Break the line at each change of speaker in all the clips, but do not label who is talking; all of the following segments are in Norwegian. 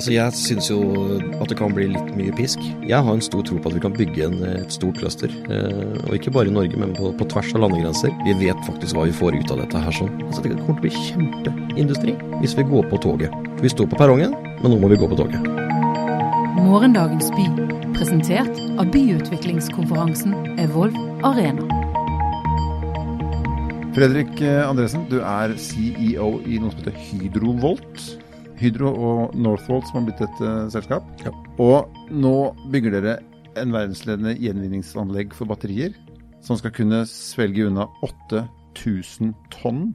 Altså, Jeg syns jo at det kan bli litt mye pisk. Jeg har en stor tro på at vi kan bygge en, et stort cluster. Eh, og ikke bare i Norge, men på, på, tvers av landegrenser. Vi vet faktisk hva vi får ut av dette her sånn. Altså, Det kommer til å bli kjempeindustri hvis vi går på toget. Vi står på perrongen, men nå må vi gå på toget.
Morgendagens by, presentert av byutviklingskonferansen Evolv Arena.
Fredrik Andresen, du er CEO i noe som heter Hydrovolt. Hydro og Northvolt som har blitt et uh, selskap.
Ja.
Og nå bygger dere en verdensledende gjenvinningsanlegg for batterier som skal kunne svelge unna 8000 tonn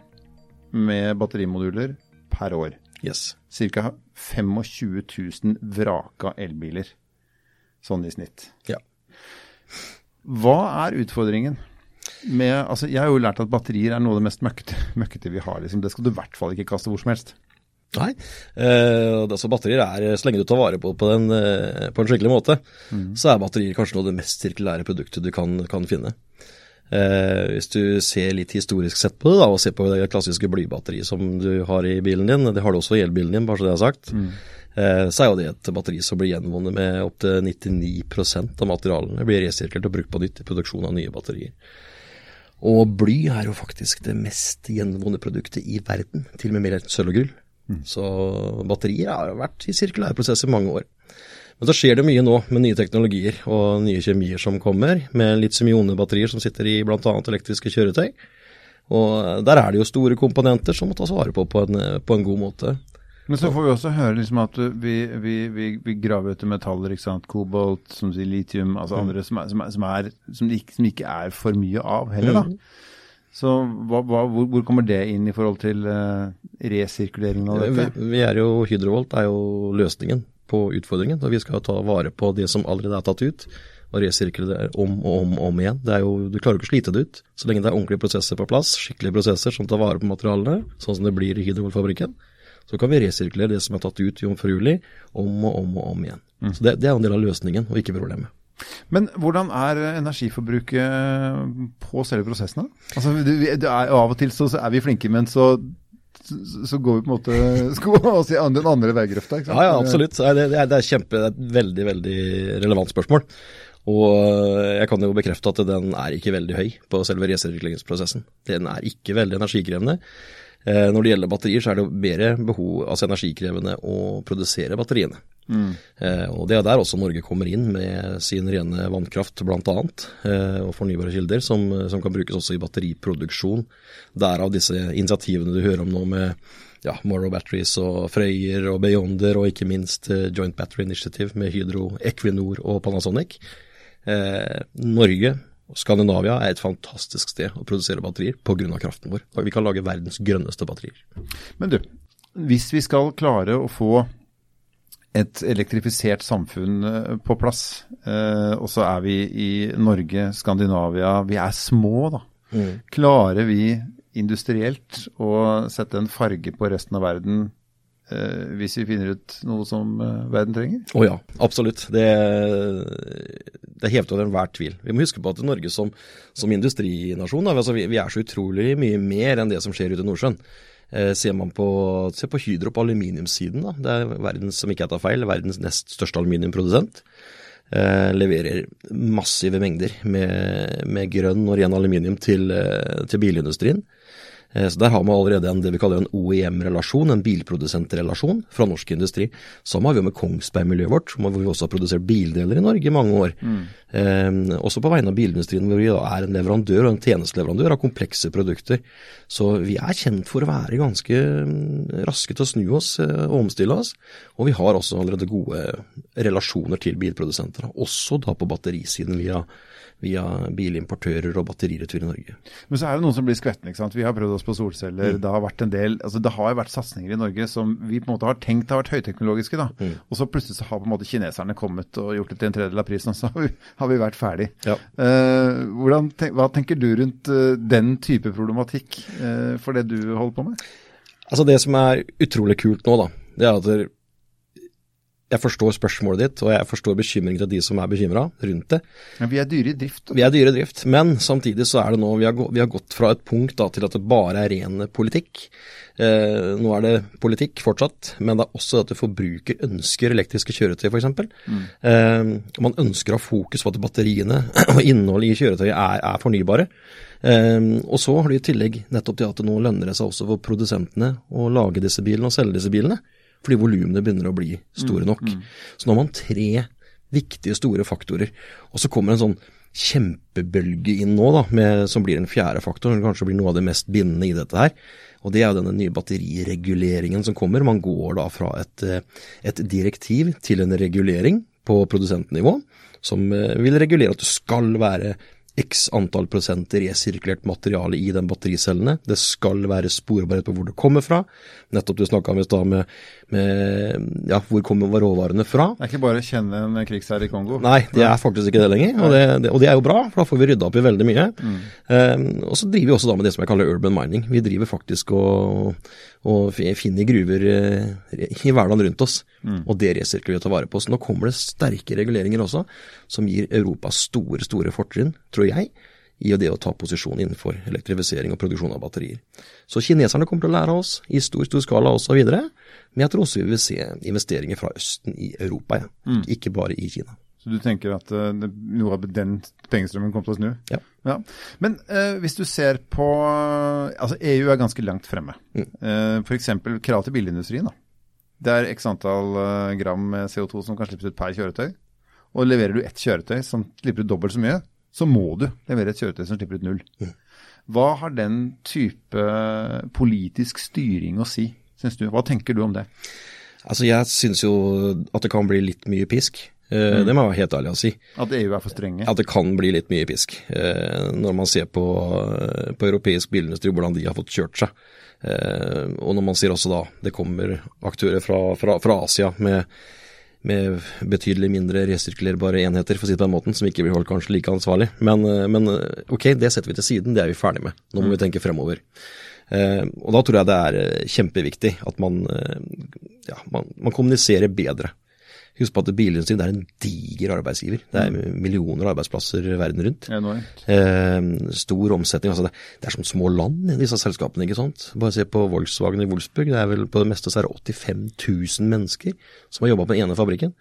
med batterimoduler per år.
Yes.
Ca. 25 000 vraka elbiler, sånn i snitt.
Ja.
Hva er utfordringen? Med, altså, jeg har jo lært at batterier er noe av det mest møkkete, møkkete vi har. Liksom. Det skal du i hvert fall ikke kaste hvor som helst.
Nei. Eh, altså batterier er, Så lenge du tar vare på på, den, eh, på en skikkelig måte, mm. så er batterier kanskje noe av det mest sirkulære produktet du kan, kan finne. Eh, hvis du ser litt historisk sett på det, da, og ser på det klassiske blybatteriet som du har i bilen din, det har du også i elbilen din, bare så det er sagt, mm. eh, så er jo det et batteri som blir gjenvunnet med opptil 99% av materialene blir resirkulert og brukt på nytt i produksjon av nye batterier. Og bly er jo faktisk det mest gjenvunne produktet i verden, til og med mer enn sølv og gull. Mm. Så batterier har vært i sirkulær prosess i mange år. Men så skjer det mye nå med nye teknologier og nye kjemier som kommer, med litium-ionebatterier som sitter i bl.a. elektriske kjøretøy. Og der er det jo store komponenter som må tas vare på på en, på en god måte.
Men så får vi også høre liksom at vi, vi, vi, vi graver etter metaller, ikke sant? kobolt, som sier litium, altså mm. andre som, er, som, er, som, er, som, ikke, som, ikke, er for mye av heller, da. Mm. Så hva, hva, hvor, hvor, kommer det inn i forhold til uh, resirkuleringen av dette?
Vi, vi, er jo, Hydrovolt er jo løsningen på utfordringen. og Vi skal ta vare på det som allerede er tatt ut, og resirkulere om og om og om igjen. Det jo, du klarer ikke å slite det ut. Så lenge det er ordentlige prosesser på plass, skikkelige prosesser som tar vare på materialene, sånn som det blir i Hydrovolt-fabrikken, så kan vi resirkulere det som er tatt ut jomfruelig, om og om og om igjen. Mm. Så det, det er en del av løsningen, og ikke problemet.
Men hvordan er energiforbruket på selve prosessen? Altså, av og til så, er vi flinke, men så, så går vi på en måte sko, i den andre veigrøfta.
Ja, ja, absolutt. Det, er, det er kjempe, et veldig, veldig relevant spørsmål. Og jeg kan jo bekrefte at den er ikke veldig høy på selve resirkuleringsprosessen. Den er ikke veldig energikrevende. Eh, når det gjelder batterier, så er det mer behov, altså energikrevende å produsere batteriene. Mm. Eh, og Det er der også Norge kommer inn med sin rene vannkraft bl.a. Eh, og fornybare kilder, som, som, kan brukes også i batteriproduksjon. Derav disse initiativene du hører om nå med ja, Morrow Batteries og Frøyer og Beyonder, og ikke minst Joint Battery Initiative med Hydro, Equinor og Panasonic. Norge Skandinavia er et fantastisk sted å produsere batterier pga. kraften vår. Vi kan lage verdens grønneste batterier.
Men du, hvis vi skal klare å få et elektrifisert samfunn eh, på plass, eh, og så er vi i Norge, Skandinavia, vi er små da. Mm. Klarer vi industrielt å sette en farge på resten av verden hvis vi finner ut noe som eh, verden trenger?
Å oh ja, absolutt. Det, det er hevet over enhver tvil. Vi må huske på at Norge som, som industrinasjon altså vi, vi, er så utrolig mye mer enn det som skjer ute i Nordsjøen. Eh, ser man på, se på Hydro på aluminiumssiden. Da. Det er verdens som ikke jeg feil, verdens nest største aluminiumprodusent. Eh, leverer massive mengder med, med, grønn og ren aluminium til, eh, til bilindustrien. Eh, så Der har man allerede en, det vi kaller en OEM-relasjon, en bilprodusentrelasjon fra norsk industri. Samme har vi med Kongsberg-miljøet vårt, hvor vi også har produsert bildeler i Norge i mange år. Mm. Eh, også på vegne av bilindustrien, hvor vi da er en leverandør og en tjenesteleverandør av komplekse produkter. Så vi er kjent for å være ganske mm, raske til å snu oss eh, og omstille oss. Og vi har også allerede gode relasjoner til bilprodusenter, også da på batterisiden via via bilimportører og batteriretur i Norge.
Men så er det noen som blir skvetne. ikke sant? Vi har prøvd oss på solceller. Mm. Det har vært en del, altså det har vært satsinger i Norge som vi på en måte har tenkt har vært høyteknologiske. da. Mm. Og så plutselig så har på en måte kineserne kommet og gjort det til en tredjedel av prisen, og så har vi, har vi vært ferdig. Ja. Uh, hvordan, hva tenker du rundt uh, den type problematikk uh, for det du holder på med?
Altså Det som er utrolig kult nå, da, det er at jeg forstår spørsmålet ditt, og jeg forstår bekymringen til de som er bekymra rundt det.
Men vi er dyre i drift.
Vi er dyre i drift, men samtidig så er det nå vi har, vi har gått fra et punkt da, til at det bare er ren politikk. Eh, nå er det politikk fortsatt, men det er også at forbruker ønsker elektriske kjøretøy f.eks. Mm. Eh, man ønsker å ha fokus på at batteriene og innholdet i kjøretøyet er, er fornybare. Eh, og så har du i tillegg nettopp til at det nå lønner det seg også for produsentene å lage disse bilene og selge disse bilene fordi volumene begynner å bli store mm, nok. Mm, mm. Så nå har man tre viktige, store faktorer. Og så kommer en sånn kjempebølge inn nå, da, med, som blir en fjerde faktor, som kanskje blir noe av det mest bindende i dette her. Og Det er jo denne nye batterireguleringen som kommer. Man går da fra et, eh, et direktiv til en regulering på produsentnivå, som eh, vil regulere at det skal være x antall prosent resirkulert materiale i den battericellene. Det skal være sporbarhet på hvor det kommer fra. Nettopp du snakka om i stad med, med, ja, hvor kommer råvarene fra.
Det er ikke bare å kjenne en krigsherre i Kongo?
Nei, det er faktisk ikke det lenger. Og det, det, og det, er jo bra, for da får vi rydda opp i veldig mye. Mm. Um, og så driver vi også da med det som jeg kaller urban mining. Vi driver faktisk og, og finner gruver uh, i hverdagen rundt oss. Mm. Og det resirkulerer vi å ta vare på. Så nå kommer det sterke reguleringer også, som gir Europa store, store fortrinn, tror jeg, i det å ta posisjon innenfor elektrifisering og produksjon av batterier. Så kineserne kommer til å lære oss i stor, stor skala osv. Men jeg tror også vi vil se investeringer fra Østen i Europa, ja. mm. ikke bare i Kina.
Så du tenker at uh, noe av den pengestrømmen kommer til å snu?
Ja.
ja. Men uh, hvis du ser på Altså EU er ganske langt fremme. Mm. Uh, F.eks. krav til bilindustrien. da. Det er x antall gram CO2 som kan slippes ut per kjøretøy. Og leverer du ett kjøretøy som slipper ut dobbelt så mye, så må du levere et kjøretøy som slipper ut null. Mm. Hva har den type politisk styring å si, syns du? Hva tenker du om det?
Altså Jeg syns jo at det kan bli litt mye pisk. Eh, mm. Det må jeg være helt ærlig å si.
At EU er for strenge?
At det kan bli litt mye pisk. Eh, når man ser på, på europeisk bilindustri, hvordan de har fått kjørt seg. Eh, og når man ser også da det kommer aktører fra, fra, fra Asia med med betydelig mindre resirkulerbare enheter, for å si det på den måten, som ikke blir holdt kanskje like ansvarlig. Men, eh, men, eh, ok, det setter vi til siden, det er vi ferdig med. Nå må mm. vi tenke fremover. Eh, og da tror jeg det er eh, kjempeviktig at man, ja, man, man kommuniserer bedre. Husk på at bilindustrien er en diger arbeidsgiver. Det er mm. millioner av arbeidsplasser verden rundt. Eh, stor omsetning. altså det, det, er som små land i disse selskapene. ikke sant? Bare se på Volkswagen i Wolfsburg. det er vel På det meste så er det 85 000 mennesker som har jobba på den ene fabrikken.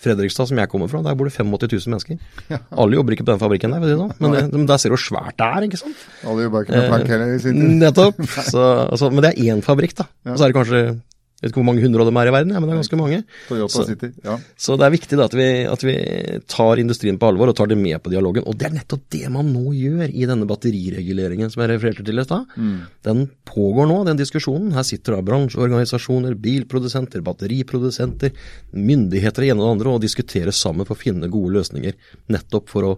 Fredrikstad, som jeg kommer fra, der bor det 85 000 mennesker. Ja. Alle jobber ikke på den fabrikken der, sånn. men, det, der ser du hvor svært det er, ikke sant.
Alle jobber ikke med plank heller i sin tid.
Nettopp. Så, altså, men det er én fabrikk, da. Og så er det kanskje jeg vet ikke hvor mange hundre av dem er i verden, ja, men det er ganske mange.
Så, City, ja.
så, det er viktig da, at, vi, at, vi, tar industrien på alvor og tar det med på dialogen. Og det er nettopp det man nå gjør i denne batterireguleringen som jeg refererte til i stad. Mm. Den pågår nå, den diskusjonen. Her sitter da bransjeorganisasjoner, bilprodusenter, batteriprodusenter, myndigheter og ene og andre og diskuterer sammen for å finne gode løsninger. Nettopp for å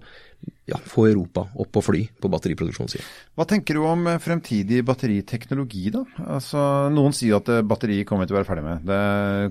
ja, få Europa opp og fly på batteriproduksjonssiden.
Hva tenker du om eh, fremtidig batteriteknologi, da? Altså, noen sier at batteriet batteri kommer vi til å være ferdig med. Det,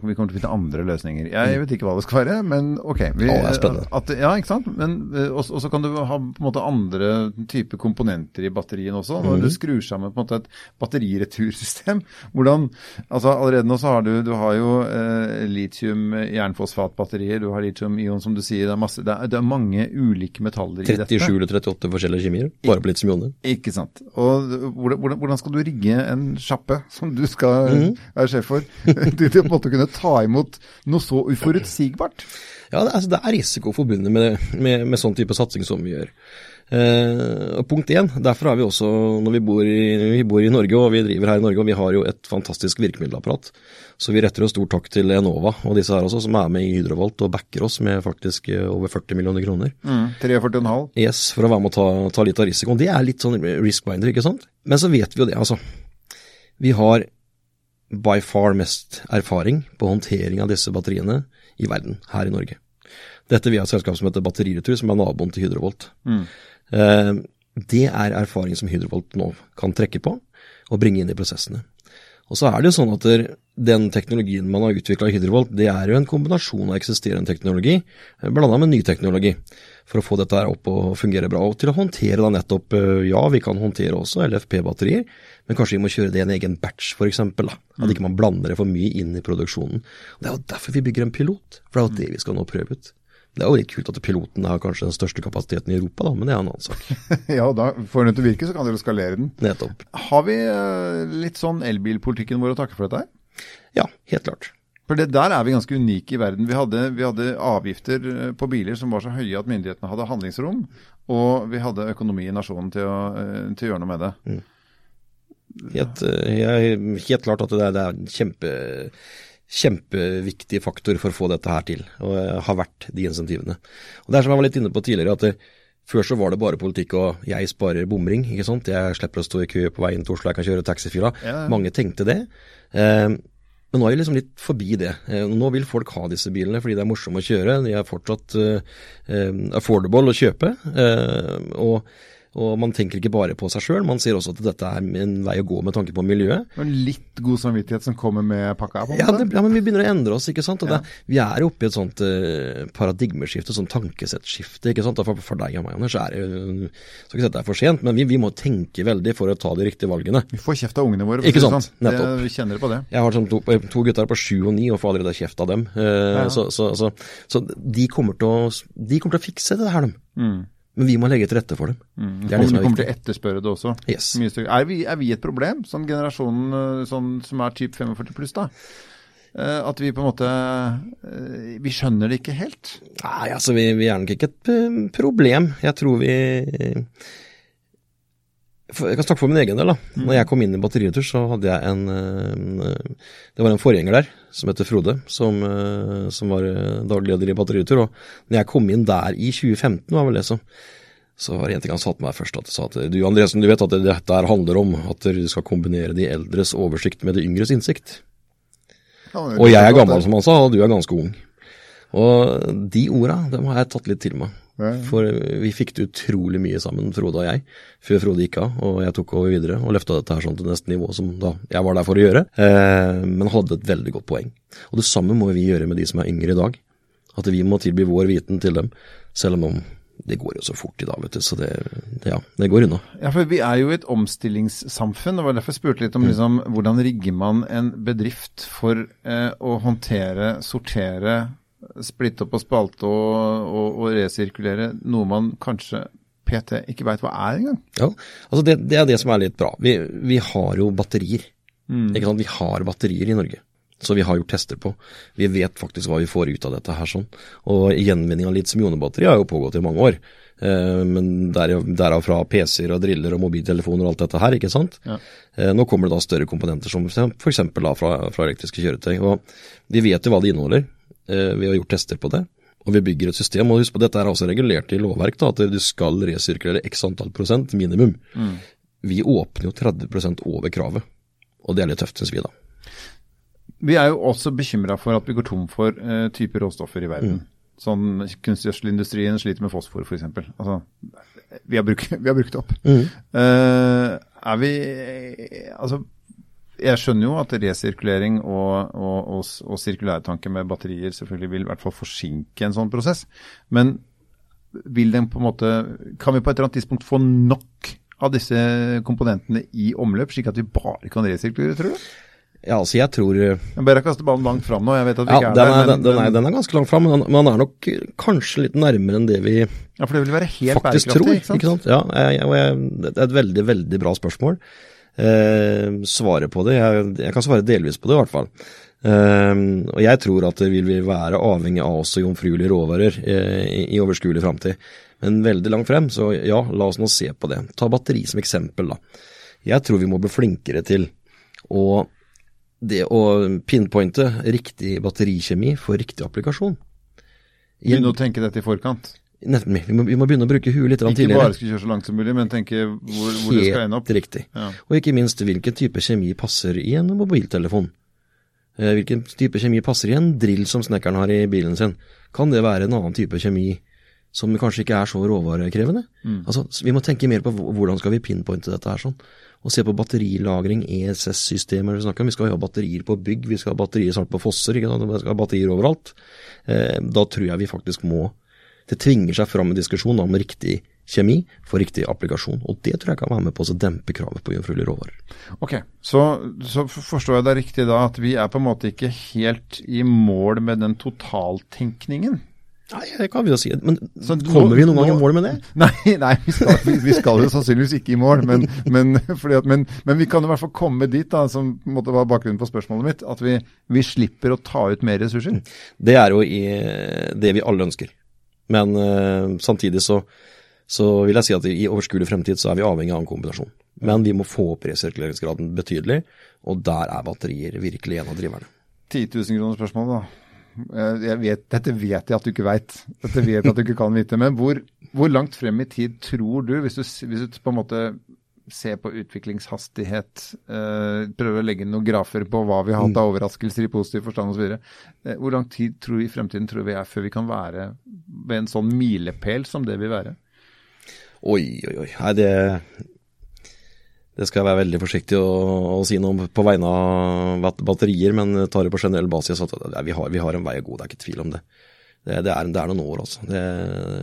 vi kommer til å finne andre løsninger. Jeg vet ikke hva det skal være, men ok.
Vi, Å, det er spennende.
At, ja, ikke sant. Men eh, også kan du ha på en måte andre typer komponenter i batterien også. Når mm. du skrur sammen på en måte et batteriretursystem. Hvordan, altså Allerede nå så har du, du har jo eh, litium jernfosfatbatterier, du har litium-ion som du sier. Det er, masse, det er, det er mange ulike metaller i
37 eller 38 forskjellige kjemier, bare på litium-ioner.
Ikke sant. Og hvordan, hvordan, skal du rigge en sjappe som du skal mm. være sjef for, til på en måte kunne ta imot noe så uforutsigbart?
Ja, det, altså, det er risiko forbundet med, med, med sånn type satsing som vi gjør. Eh, punkt én, derfor er vi også, når vi bor, i, vi bor, i, Norge og vi driver her i Norge, og vi har jo et fantastisk virkemiddelapparat, så vi retter en stor takk til Enova og disse her også, som er med i Hydrovolt og backer oss med faktisk eh, over 40 millioner kroner.
Mm, 43,5?
Yes, for å være med å ta, ta litt av risikoen. Det er litt sånn risk-binder, ikke sant. Men så vet vi jo det, altså. Vi har by far mest erfaring på håndtering av disse batteriene i verden, her i Norge. Dette via et selskap som heter Batteriretur, som er naboen til Hydrovolt. Mm. Eh, det er erfaring som Hydrovolt nå kan trekke på og bringe inn i prosessene. Og så er det jo sånn at den teknologien man har utvikla i Hydrovolt, det er jo en kombinasjon av eksisterende teknologi blanda med ny teknologi. For å få dette her opp og fungere bra. Og til å håndtere da nettopp Ja, vi kan håndtere også LFP-batterier, men kanskje vi må kjøre det i en egen batch, f.eks. At ikke man blander det for mye inn i produksjonen. Og Det er jo derfor vi bygger en pilot, for det er jo det vi skal nå prøve ut. Det er jo litt kult at piloten har kanskje den største kapasiteten i Europa, da, men det er en annen sak.
ja, da får den til å virke, så kan dere skalere den.
Nettopp.
Har vi uh, litt sånn elbilpolitikken vår å takke for dette her?
Ja, helt klart.
For det, Der er vi ganske unike i verden. Vi hadde, vi hadde, avgifter eh, på biler som var så høye at myndighetene hadde handlingsrom, og vi hadde økonomi i nasjonen til å, uh, til å gjøre noe med det. Mm.
Helt, helt, klart at det er, det er kjempe kjempeviktig faktor for å få dette her til, og har vært de insentivene. Og Det er som jeg var litt inne på tidligere, at det, før så var det bare politikk og jeg sparer bomring, ikke sant. Jeg slipper å stå i kø på vei inn til Oslo, jeg kan kjøre taxifila. Ja. Mange tenkte det. Eh, men nå er vi liksom litt forbi det. Eh, nå vil folk ha disse bilene fordi det er morsomme å kjøre. De er fortsatt eh, affordable å kjøpe. Eh, og og man tenker ikke bare på seg sjøl, man sier også at dette er en vei å gå med tanke på miljøet.
Og litt god samvittighet som kommer med pakka? på
ja, det, ja, men vi begynner å endre oss. ikke sant? Ja. Det, vi er oppe i et sånt uh, paradigmeskifte, sånn tankesettskifte. ikke sant? For, for, deg og meg, Anders, er det Skal ikke si at det er for sent, men vi, vi, må tenke veldig for å ta de riktige valgene.
Vi får kjeft av ungene våre.
Ikke sant? Sånn.
Nettopp. Det, vi kjenner på det.
Jeg har sånn to, to, gutter på sju og ni og får allerede kjeft av dem. Uh, så, så, så, så, de kommer til å, de kommer til å fikse det her, de. Mm. Men vi må legge til rette for dem.
Mm. Det er det som er kommer til å etterspørre det også.
Yes.
Er vi, er, vi, et problem, sånn generasjonen eh, sånn, som er typ 45 pluss, da? Eh, at vi på en måte eh, Vi skjønner det ikke helt?
Nei, altså vi, vi er nok ikke et problem. Jeg tror vi jeg kan snakke for min egen del. da. Mm. Når jeg kom inn i Batteriretur, så hadde jeg en, Det var en forgjenger der som heter Frode, som, som var daglig leder i Batteriretur. Og når jeg kom inn der i 2015, var vel det så, så var det en ting han sa til meg først. at at du Andresen, du vet at dette her handler om at du skal kombinere de eldres oversikt med de yngres innsikt. Ja, og jeg er gammel, som han sa, og du er ganske ung. Og de orda, dem har jeg tatt litt til meg. For vi fikk det utrolig mye sammen, Frode og jeg, før Frode gikk av. Og jeg tok over videre og løfta dette her sånn til neste nivå, som da jeg var der for å gjøre. Eh, men hadde et veldig godt poeng. Og det samme må vi gjøre med de som er yngre i dag. At vi må tilby vår viten til dem, selv om det går jo så fort i dag, vet du. Så det, ja, det går unna.
Ja, for vi er jo et omstillingssamfunn. Det var derfor jeg spurte litt om mm. liksom, hvordan rigger man en bedrift for eh, å håndtere, sortere splitte opp og spalte og, og, og, resirkulere noe man kanskje PT ikke veit hva er engang.
Ja, altså det, det, er det som er litt bra. Vi, vi har jo batterier. Mm. Ikke sant? Vi har batterier i Norge. Så vi har gjort tester på. Vi vet faktisk hva vi får ut av dette her. sånn. Og gjenvinning av litium-ionebatteri har jo pågått i mange år. Eh, men derav, derav fra PC-er og driller og mobiltelefoner og alt dette her, ikke sant. Ja. Eh, nå kommer det da større komponenter som f.eks. fra, fra elektriske kjøretøy. Og vi vet jo hva det inneholder. Eh, vi har gjort tester på det. Og vi bygger et system. Og husk på dette er også regulert i lovverk, da, at du skal resirkulere x antall prosent minimum. Mm. Vi åpner jo 30 over kravet, og det er litt tøft, syns vi da.
Vi er jo også bekymra for at vi går tom for uh, typer råstoffer i verden. Mm. Sånn Kunstgjødselindustrien sliter med fosfor f.eks. Altså, vi har brukt, vi har brukt opp. Mm. Uh, er vi Altså jeg skjønner jo at resirkulering og, og, og, og sirkulærtanke med batterier selvfølgelig vil i hvert fall forsinke en sånn prosess. Men vil den på en måte Kan vi på et eller annet tidspunkt få nok av disse komponentene i omløp, slik at vi bare kan resirkulere, tror du?
Ja, altså jeg tror
Jeg bare kaste ballen langt fram nå, jeg vet at vi ja, ikke
er den er, der. Men, den, er, den er ganske langt fram, men den er nok kanskje litt nærmere enn det vi
ja, for det vil være helt
faktisk tror. Ikke sant? Ikke sant? Ja, jeg, jeg, det er et veldig, veldig bra spørsmål eh, svare på det. Jeg, jeg, kan svare delvis på det, i hvert fall. Eh, og jeg tror at det vil være avhengig av også jomfruelige råvarer eh, i, i overskuelig framtid. Men veldig langt frem, så ja, la oss nå se på det. Ta batteri som eksempel, da. Jeg tror vi må bli flinkere til å det å pinpointe riktig batterikjemi for riktig applikasjon.
Begynne å tenke dette i forkant?
Vi, må, vi må begynne å bruke huet litt
ikke
tidligere.
Ikke bare skal kjøre så langt som mulig, men tenke hvor, hvor det skal ende opp.
Helt riktig. Ja. Og ikke minst hvilken type kjemi passer i en mobiltelefon. Eh, hvilken type kjemi passer i en drill som snekkeren har i bilen sin. Kan det være en annen type kjemi som kanskje ikke er så råvarekrevende? Mm. Altså, Vi må tenke mer på hvordan skal vi pinpointe dette her sånn. og se på batterilagring, ESS-systemer vi snakker om. Vi skal ha batterier på bygg, vi skal ha batterier snart på fosser, vi skal ha batterier overalt. Eh, da tror jeg vi faktisk må Det tvinger seg fram en diskusjon om riktig kjemi for riktig applikasjon. Og det tror jeg kan være med på å dempe kravet på jomfruelige råvarer.
Ok, så, så, forstår jeg det riktig da at vi er på en måte ikke helt i mål med den totaltenkningen?
Nei, det kan vi jo si. Men så, kommer vi noen gang i mål med det?
Nei, nei vi, skal, vi, vi, skal, jo sannsynligvis ikke i mål. Men, men, at, men, men, vi kan i hvert fall komme dit, da, som måtte være bakgrunnen på spørsmålet mitt, at vi, vi, slipper å ta ut mer ressurser.
Det er jo i, det vi alle ønsker. Men uh, samtidig så, så, vil jeg si at i overskuelig fremtid så er vi avhengig av en kombinasjon. Men vi må få opp resirkuleringsgraden betydelig, og der er batterier virkelig en av driverne.
10 000 kroner spørsmål, da. Vet, dette vet jeg at du ikke veit. Dette vet jeg at du ikke kan vite. Men hvor, hvor langt frem i tid tror du, hvis du, hvis du, på en måte ser på utviklingshastighet, prøve prøver å legge noen grafer på hva vi har hatt av mm. overraskelser i positiv forstand osv. Eh, hvor lang tid tror vi i fremtiden tror vi er før vi kan være ved en sånn milepæl som det vil være?
Oi, oi, oi. Nei, det, det skal jeg være veldig forsiktig å, å si noe på vegne av batterier, men tar det på generell basis at vi har, vi har, en vei å gå, det er ikke tvil om det. Det, det, er, det er, noen år, altså. Det,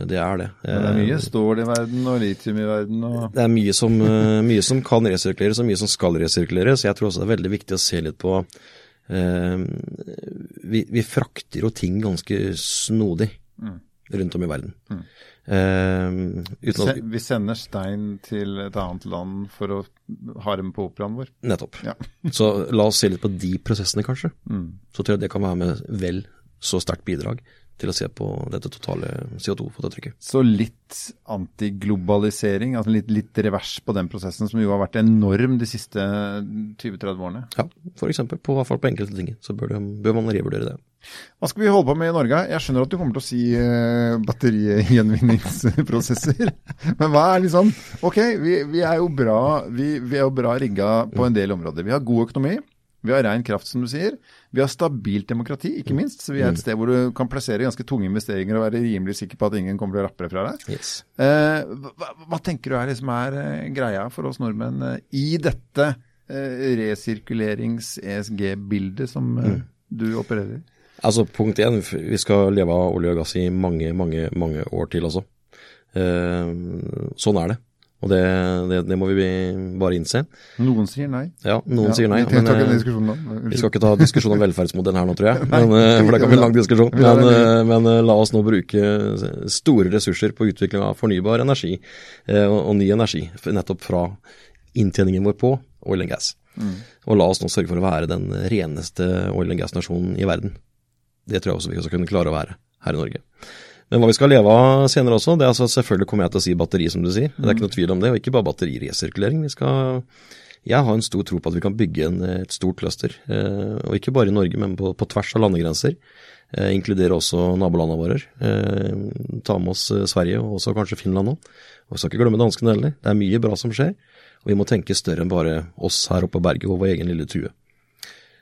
det er det.
Men det er mye stål i verden og litium i verden og
Det er mye som, eh, mye som kan resirkuleres og mye som skal resirkuleres. Jeg tror også det er veldig viktig å se litt på eh, vi, vi, frakter jo ting ganske snodig mm. rundt om i verden. Mm.
Uh, at, vi sender stein til et annet land for å ha dem på operaen vår.
Nettopp. Ja. så la oss se litt på de prosessene, kanskje. Mm. Så tror jeg det kan være med vel så sterkt bidrag til å se på dette totale CO2-fotavtrykket.
Så litt antiglobalisering, altså litt, litt, revers på den prosessen som jo har vært enorm de siste 20-30 årene?
Ja, f.eks. På, hvert fall på enkelte ting. Så bør, det, bør, man revurdere det.
Hva skal vi holde på med i Norge? Jeg skjønner at du kommer til å si uh, batterigjenvinningsprosesser. Men hva er liksom Ok, vi, vi er jo bra, vi, vi er jo bra rigga på en del områder. Vi har god økonomi. Vi har ren kraft, som du sier. Vi har stabilt demokrati, ikke minst. Så vi er et mm. sted hvor du kan plassere ganske tunge investeringer og være rimelig sikker på at ingen kommer til å rappe fra deg. Yes. Eh, hva, hva, tenker du er, liksom er uh, greia for oss nordmenn uh, i dette resirkulerings-ESG-bildet som mm. du opererer i?
Altså, Punkt én, vi skal leve av olje og gass i mange, mange, mange år til også. sånn er det. Og det, det, det, må vi bare innse.
Noen sier nei.
Ja, noen ja, sier nei. Men, eh, vi skal ikke ta diskusjon om velferdsmodellen her nå, tror jeg. Men, eh, for det kan bli en lang diskusjon. Men, eh, men, la oss nå bruke store ressurser på utvikling av fornybar energi og, og ny energi. Nettopp fra inntjeningen vår på oil and gas. Mm. Og la oss nå sørge for å være den reneste oil and gas-nasjonen i verden. Det tror jeg også vi skal kunne klare å være her i Norge. Men hva vi skal leve av senere også, det er altså selvfølgelig kommer jeg til å si batteri, som du sier. Det er ikke noe tvil om det, og ikke bare batteriresirkulering. Vi skal jeg har en stor tro på at vi kan bygge en, et stort cluster, eh, og ikke bare i Norge, men på, på tvers av landegrenser. Eh, inkludere også nabolandene våre. Eh, ta med oss eh, Sverige, og også kanskje Finland nå. Og vi skal ikke glemme danskene heller. Det er mye bra som skjer, og vi må tenke større enn bare oss her oppe på berget og vår egen lille tue.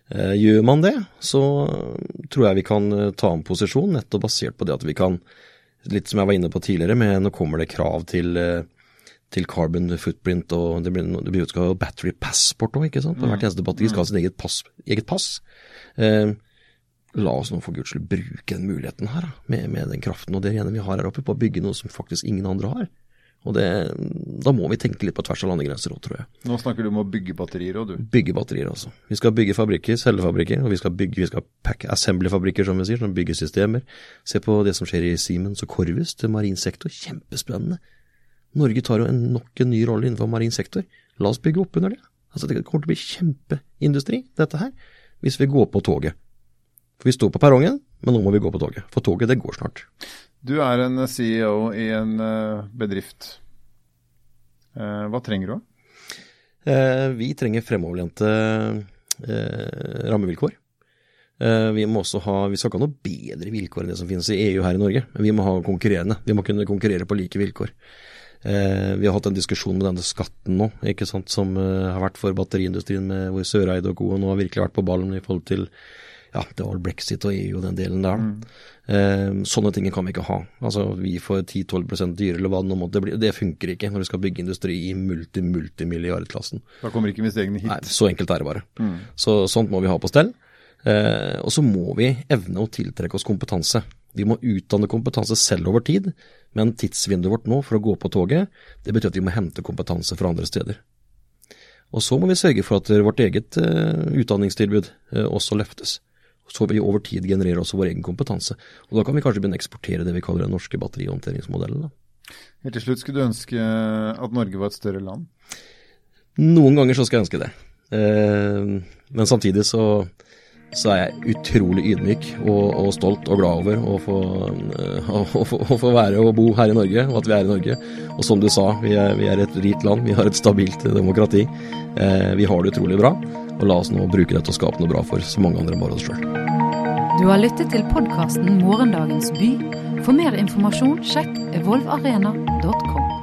Eh, gjør man det, så tror jeg vi kan eh, ta en posisjon, nettopp basert på det at vi kan, litt som jeg var inne på tidligere, med nå kommer det krav til, eh, til carbon footprint, og det blir, det blir skal battery passport òg, ikke sant. Hvert eneste batteri skal ha sitt eget pass. Eget pass. Eh, la oss nå for guds skyld bruke den muligheten her, med, med den kraften og det ene vi har her oppe, på å bygge noe som faktisk ingen andre har. Og det, Da må vi tenke litt på tvers av landegrenser òg, tror jeg.
Nå snakker du om å bygge batterier òg, du?
Bygge batterier også. Vi skal bygge fabrikker, cellefabrikker, og vi skal bygge, vi skal pack assembly-fabrikker, som vi sier, som bygger systemer. Se på det som skjer i Siemens og Corvus til marin sektor. Kjempespennende. Norge tar jo en, nok en ny rolle innenfor marin sektor. La oss bygge opp under det. Altså, Det kommer til å bli kjempeindustri, dette her, hvis vi går på toget. For vi står på perrongen, men nå må vi gå på toget. For toget, det går snart.
Du er en CEO i en eh, bedrift. Eh, hva trenger du?
Eh, vi trenger fremoverlente rammevilkår. Vi må også ha, vi skal ikke ha noe bedre vilkår enn det som finnes i EU her i Norge, men vi må ha konkurrerende. Vi må kunne konkurrere på like vilkår. Vi har hatt en diskusjon med denne skatten nå, ikke sant, som har vært for batteriindustrien, med hvor Søreide og Co. nå har virkelig vært på ballen i forhold til ja, det var brexit og EU og den delen der. Mm. Eh, sånne ting kan vi ikke ha. Altså Vi får 10-12 dyrere eller hva det nå måtte bli. Det funker ikke når du skal bygge industri i multi-multimilliardklassen.
Da kommer ikke investeringene hit.
Nei, Så enkelt er det bare. Mm. Så Sånt må vi ha på stell. Eh, og så må vi evne å tiltrekke oss kompetanse. Vi må utdanne kompetanse selv over tid, men tidsvinduet vårt nå for å gå på toget, det betyr at vi må hente kompetanse fra andre steder. Og så må vi sørge for at vårt eget uh, utdanningstilbud uh, også løftes. Så vi over tid genererer også vår egen kompetanse. Og da kan vi kanskje begynne å eksportere det vi kaller den norske batterihåndteringsmodellen.
Helt til slutt, skulle du ønske at Norge var et større land?
Noen ganger så skal jeg ønske det. Uh, men samtidig så så er jeg utrolig ydmyk og, og stolt og glad over å få, å, å, få, å få, være og bo her i Norge, og at vi er i Norge. Og som du sa, vi er, vi er et rikt land, vi har et stabilt demokrati. Uh, vi har det utrolig bra. Og la oss nå bruke det til å skape noe bra for så mange andre enn bare oss sjøl.
Du har lyttet til podkasten 'Morgendagens by'. For mer informasjon, sjekk evolvarena.com.